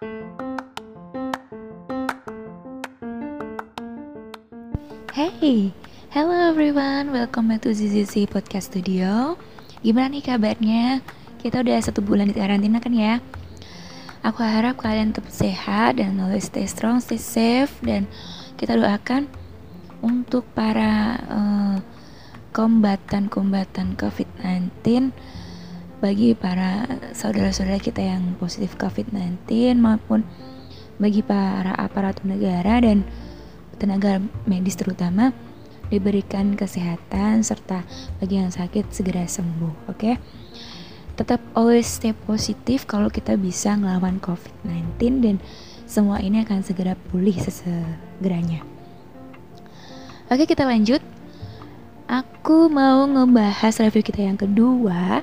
Hey, hello everyone, welcome back to ZZC Podcast Studio. Gimana nih kabarnya? Kita udah satu bulan di karantina kan ya? Aku harap kalian tetap sehat dan always stay strong, stay safe dan kita doakan untuk para uh, kombatan-kombatan COVID-19 bagi para saudara-saudara kita yang positif COVID-19 maupun bagi para aparatur negara dan tenaga medis terutama diberikan kesehatan serta bagi yang sakit segera sembuh oke? Okay? tetap always stay positif kalau kita bisa ngelawan covid-19 dan semua ini akan segera pulih sesegeranya. Oke kita lanjut. Aku mau ngebahas review kita yang kedua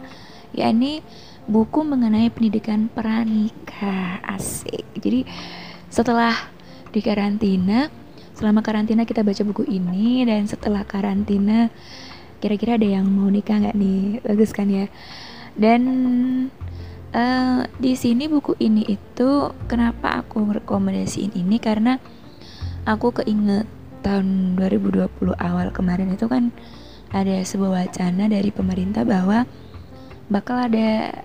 yakni buku mengenai pendidikan pranikah. Asik. Jadi setelah di karantina selama karantina kita baca buku ini dan setelah karantina kira-kira ada yang mau nikah nggak nih? Bagus kan ya? Dan uh, di sini buku ini itu kenapa aku rekomendasiin ini? Karena aku keinget tahun 2020 awal kemarin itu kan ada sebuah wacana dari pemerintah bahwa bakal ada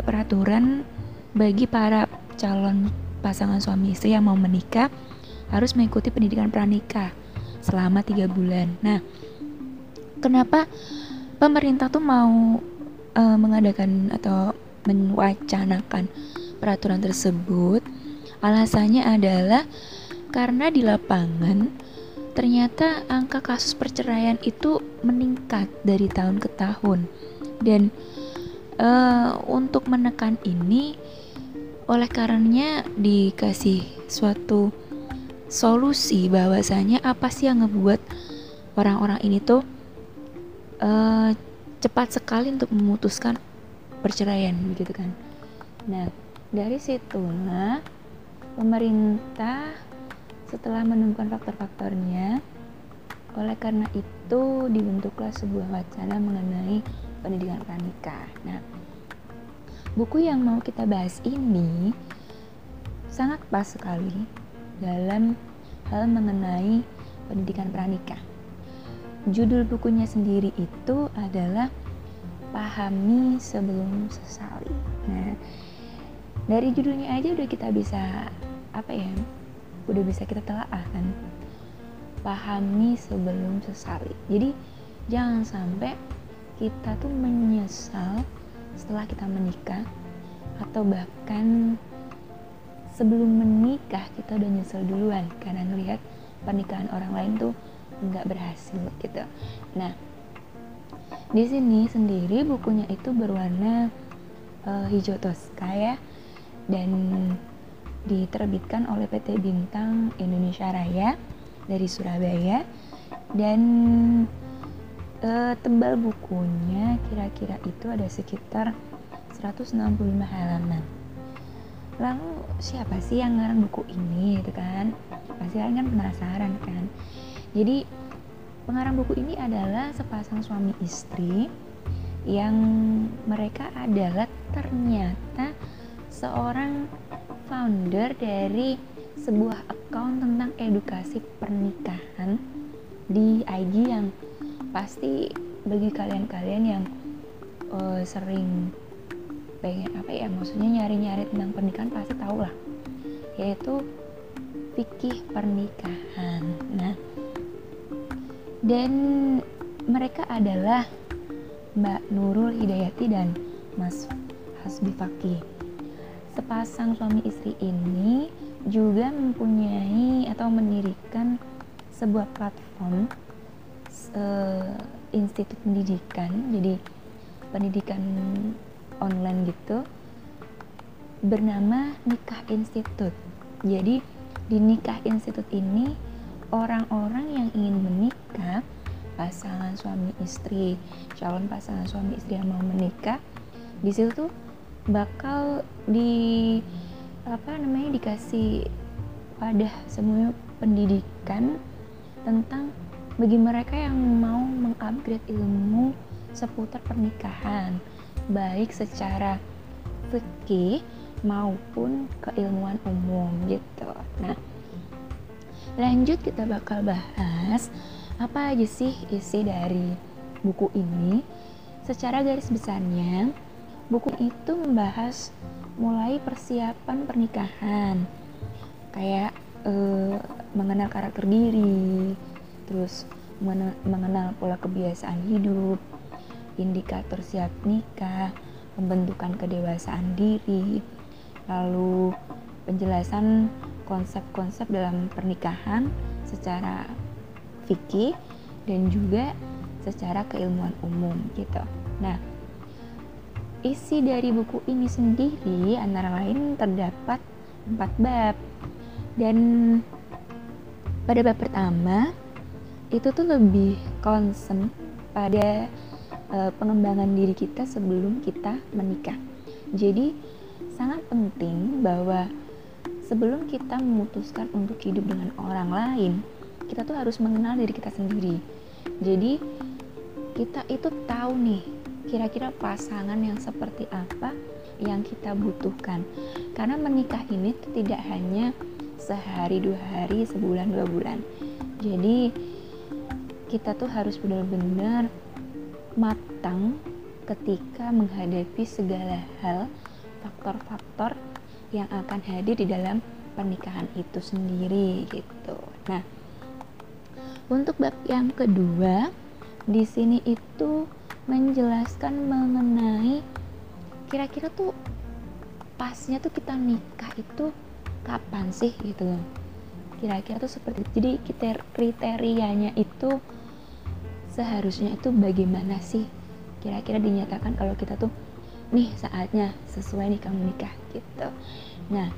peraturan bagi para calon pasangan suami istri yang mau menikah harus mengikuti pendidikan pranikah selama tiga bulan. Nah, kenapa pemerintah tuh mau uh, mengadakan atau mewacanakan peraturan tersebut? Alasannya adalah karena di lapangan ternyata angka kasus perceraian itu meningkat dari tahun ke tahun dan uh, untuk menekan ini oleh karenanya dikasih suatu solusi bahwasanya apa sih yang ngebuat orang-orang ini tuh uh, cepat sekali untuk memutuskan perceraian gitu kan. Nah dari situlah pemerintah setelah menemukan faktor-faktornya oleh karena itu dibentuklah sebuah wacana mengenai pendidikan pranikah nah buku yang mau kita bahas ini sangat pas sekali dalam hal mengenai pendidikan pranikah. Judul bukunya sendiri itu adalah Pahami Sebelum Sesali. Nah, dari judulnya aja udah kita bisa apa ya? Udah bisa kita telaah kan. Pahami sebelum sesali. Jadi jangan sampai kita tuh menyesal setelah kita menikah atau bahkan sebelum menikah kita udah nyesel duluan karena ngelihat pernikahan orang lain tuh nggak berhasil gitu. Nah, di sini sendiri bukunya itu berwarna uh, hijau toska ya dan diterbitkan oleh PT Bintang Indonesia Raya dari Surabaya dan uh, tebal bukunya kira-kira itu ada sekitar 165 halaman. Lalu siapa sih yang ngarang buku ini gitu kan? Pasti kalian kan penasaran kan? Jadi pengarang buku ini adalah sepasang suami istri yang mereka adalah ternyata seorang founder dari sebuah account tentang edukasi pernikahan di IG yang pasti bagi kalian-kalian yang uh, sering pengen apa ya maksudnya nyari-nyari tentang pernikahan pasti tahu lah. Yaitu fikih pernikahan. Nah dan mereka adalah Mbak Nurul Hidayati dan Mas Hasbi Fakih. Sepasang suami istri ini juga mempunyai atau mendirikan sebuah platform uh, institut pendidikan jadi pendidikan online gitu bernama Nikah Institut. Jadi di Nikah Institut ini orang-orang yang ingin menikah, pasangan suami istri, calon pasangan suami istri yang mau menikah, di situ tuh bakal di apa namanya dikasih wadah semua pendidikan tentang bagi mereka yang mau mengupgrade ilmu seputar pernikahan baik secara fikih maupun keilmuan umum gitu. Nah, lanjut kita bakal bahas apa aja sih isi dari buku ini. Secara garis besarnya, buku itu membahas mulai persiapan pernikahan, kayak eh, mengenal karakter diri, terus mengenal pola kebiasaan hidup, indikator siap nikah, pembentukan kedewasaan diri, lalu penjelasan konsep-konsep dalam pernikahan secara fikih dan juga secara keilmuan umum gitu. Nah, isi dari buku ini sendiri antara lain terdapat empat bab dan pada bab pertama itu tuh lebih concern pada uh, pengembangan diri kita sebelum kita menikah. Jadi sangat penting bahwa sebelum kita memutuskan untuk hidup dengan orang lain, kita tuh harus mengenal diri kita sendiri. Jadi kita itu tahu nih kira-kira pasangan yang seperti apa yang kita butuhkan. Karena menikah ini tidak hanya sehari dua hari, sebulan dua bulan. Jadi kita tuh harus benar-benar matang ketika menghadapi segala hal faktor-faktor yang akan hadir di dalam pernikahan itu sendiri gitu. Nah, untuk bab yang kedua di sini itu menjelaskan mengenai kira-kira tuh pasnya tuh kita nikah itu kapan sih gitu. Kira-kira tuh seperti jadi kriterianya itu seharusnya itu bagaimana sih? Kira-kira dinyatakan kalau kita tuh nih saatnya sesuai nih kamu nikah gitu. Nah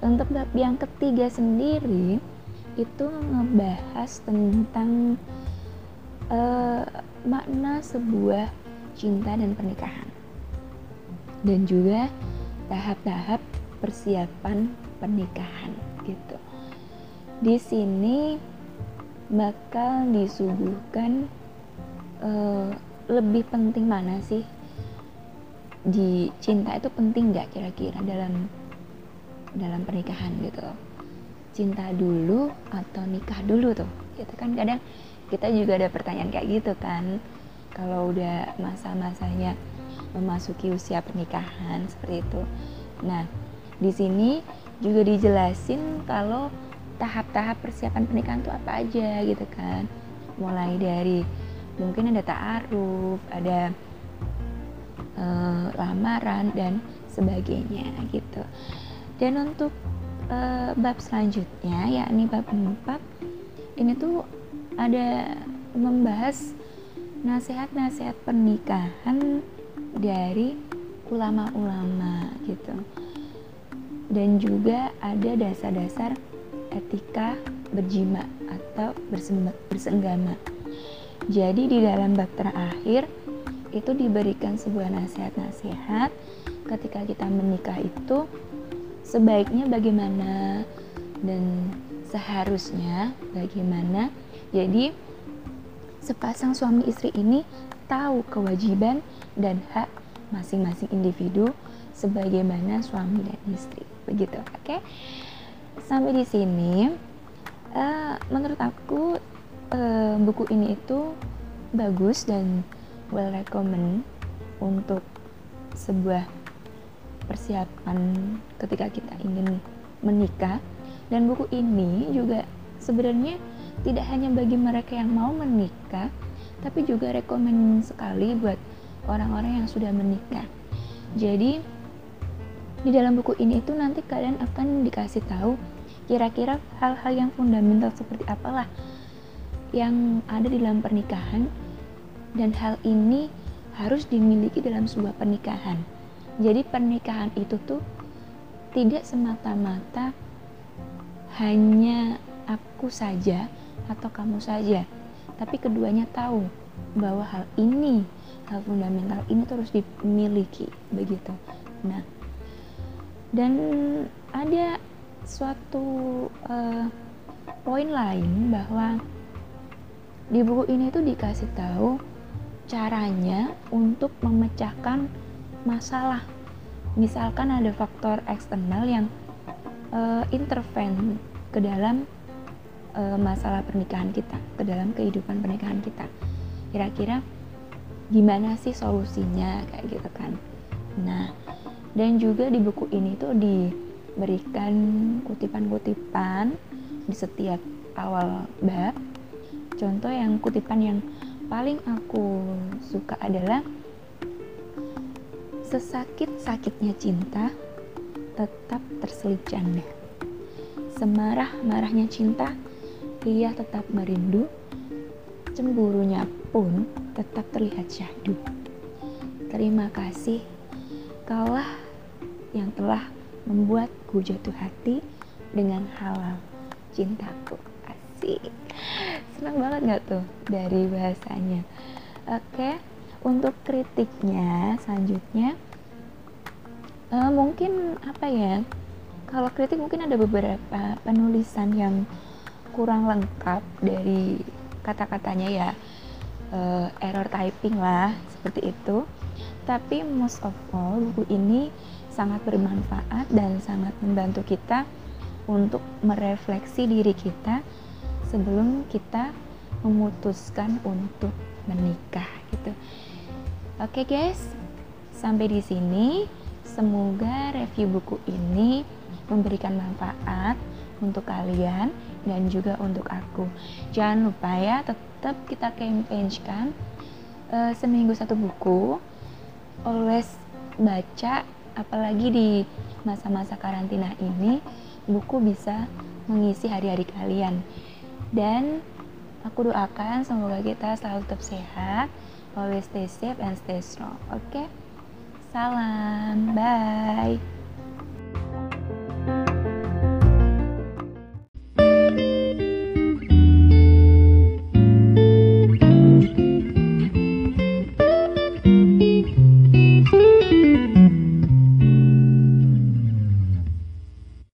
untuk bab yang ketiga sendiri itu ngebahas tentang uh, makna sebuah cinta dan pernikahan. Dan juga tahap-tahap persiapan pernikahan gitu. Di sini bakal disuguhkan uh, lebih penting mana sih? Di cinta itu penting nggak kira-kira dalam dalam pernikahan gitu? Cinta dulu atau nikah dulu tuh? Gitu kan kadang kita juga ada pertanyaan kayak gitu kan. Kalau udah masa-masanya memasuki usia pernikahan seperti itu. Nah di sini juga dijelasin kalau tahap-tahap persiapan pernikahan itu apa aja gitu kan. Mulai dari mungkin ada ta'aruf ada uh, lamaran dan sebagainya gitu. Dan untuk uh, bab selanjutnya yakni bab 4 ini tuh ada membahas nasihat-nasihat pernikahan dari ulama-ulama gitu. Dan juga ada dasar-dasar etika berjima atau bersenggama jadi di dalam bab terakhir itu diberikan sebuah nasihat-nasihat ketika kita menikah itu sebaiknya bagaimana dan seharusnya bagaimana. Jadi sepasang suami istri ini tahu kewajiban dan hak masing-masing individu sebagaimana suami dan istri. Begitu, oke? Okay? Sampai di sini uh, menurut aku uh, buku ini itu bagus dan well recommend untuk sebuah persiapan ketika kita ingin menikah. Dan buku ini juga sebenarnya tidak hanya bagi mereka yang mau menikah tapi juga rekomend sekali buat orang-orang yang sudah menikah. Jadi di dalam buku ini itu nanti kalian akan dikasih tahu kira-kira hal-hal yang fundamental seperti apalah yang ada di dalam pernikahan dan hal ini harus dimiliki dalam sebuah pernikahan. Jadi pernikahan itu tuh tidak semata-mata hanya aku saja atau kamu saja, tapi keduanya tahu bahwa hal ini, hal fundamental ini terus dimiliki begitu. Nah, dan ada suatu uh, poin lain bahwa di buku ini tuh dikasih tahu caranya untuk memecahkan masalah misalkan ada faktor eksternal yang uh, interven ke dalam uh, masalah pernikahan kita, ke dalam kehidupan pernikahan kita. Kira-kira gimana sih solusinya kayak gitu kan? Nah, dan juga di buku ini tuh diberikan kutipan-kutipan di setiap awal bab. Contoh yang kutipan yang paling aku suka adalah sesakit-sakitnya cinta tetap terselip janda. Semarah-marahnya cinta, ia tetap merindu. Cemburunya pun tetap terlihat syahdu. Terima kasih kaulah yang telah membuatku jatuh hati dengan halal cintaku asik senang banget nggak tuh dari bahasanya? Oke untuk kritiknya selanjutnya uh, mungkin apa ya kalau kritik mungkin ada beberapa penulisan yang kurang lengkap dari kata-katanya ya uh, error typing lah seperti itu. Tapi most of all buku ini sangat bermanfaat dan sangat membantu kita untuk merefleksi diri kita sebelum kita memutuskan untuk menikah gitu. Oke guys, sampai di sini semoga review buku ini memberikan manfaat untuk kalian dan juga untuk aku. Jangan lupa ya tetap kita campaignkan uh, seminggu satu buku always baca apalagi di masa-masa karantina ini buku bisa mengisi hari-hari kalian dan aku doakan semoga kita selalu tetap sehat always stay safe and stay strong. Oke? Okay? salam. Bye